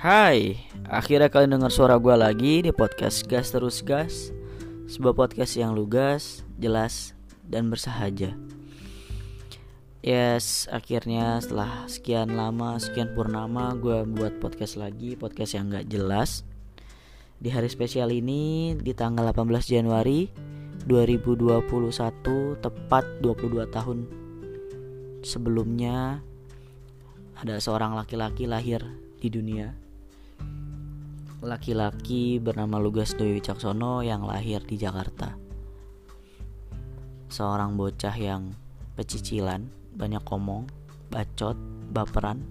Hai, akhirnya kalian dengar suara gue lagi di podcast Gas Terus Gas. Sebuah podcast yang lugas, jelas, dan bersahaja. Yes, akhirnya setelah sekian lama, sekian purnama Gue buat podcast lagi, podcast yang gak jelas. Di hari spesial ini, di tanggal 18 Januari 2021 Tepat 22 tahun sebelumnya Ada seorang laki-laki lahir di dunia laki-laki bernama Lugas Dewi Wicaksono yang lahir di Jakarta. Seorang bocah yang pecicilan, banyak ngomong, bacot, baperan,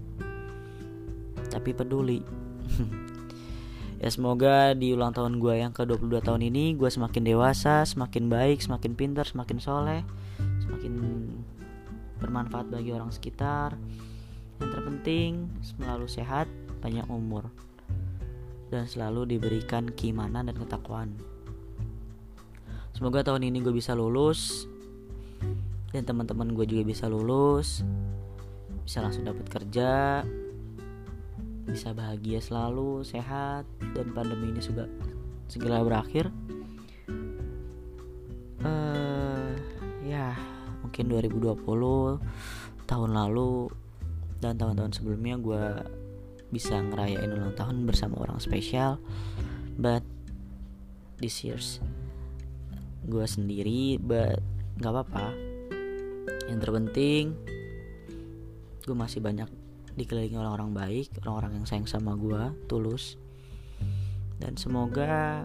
tapi peduli. ya semoga di ulang tahun gue yang ke-22 tahun ini gue semakin dewasa, semakin baik, semakin pintar, semakin soleh, semakin bermanfaat bagi orang sekitar. Yang terpenting selalu sehat, banyak umur dan selalu diberikan keimanan dan ketakwaan. Semoga tahun ini gue bisa lulus dan teman-teman gue juga bisa lulus, bisa langsung dapat kerja, bisa bahagia selalu, sehat dan pandemi ini juga segera berakhir. Uh, ya mungkin 2020 tahun lalu dan tahun-tahun sebelumnya gue bisa ngerayain ulang tahun bersama orang spesial. But this year's gue sendiri but nggak apa-apa. Yang terpenting gue masih banyak dikelilingi orang-orang baik orang-orang yang sayang sama gue tulus. Dan semoga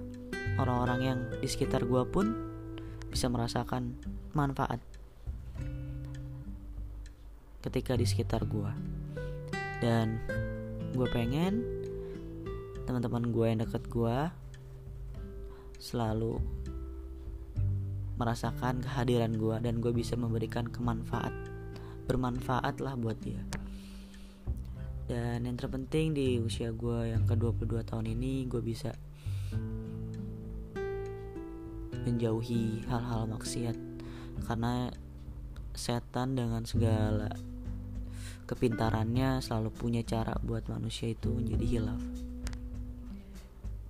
orang-orang yang di sekitar gue pun bisa merasakan manfaat ketika di sekitar gue dan gue pengen teman-teman gue yang deket gue selalu merasakan kehadiran gue dan gue bisa memberikan kemanfaat bermanfaat lah buat dia. Dan yang terpenting di usia gue yang ke 22 tahun ini gue bisa menjauhi hal-hal maksiat. Karena setan dengan segala kepintarannya selalu punya cara buat manusia itu menjadi hilaf.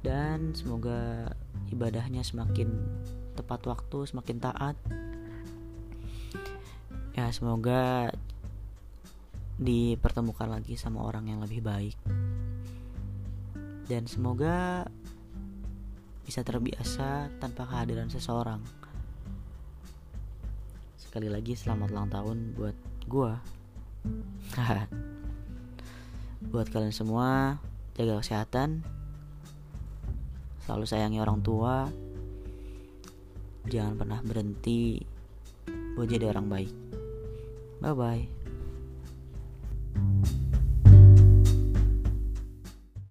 Dan semoga ibadahnya semakin tepat waktu semakin taat. Ya semoga dipertemukan lagi sama orang yang lebih baik. Dan semoga bisa terbiasa tanpa kehadiran seseorang. Sekali lagi selamat ulang tahun buat gua Buat kalian semua, jaga kesehatan. Selalu sayangi orang tua. Jangan pernah berhenti buat jadi orang baik. Bye bye.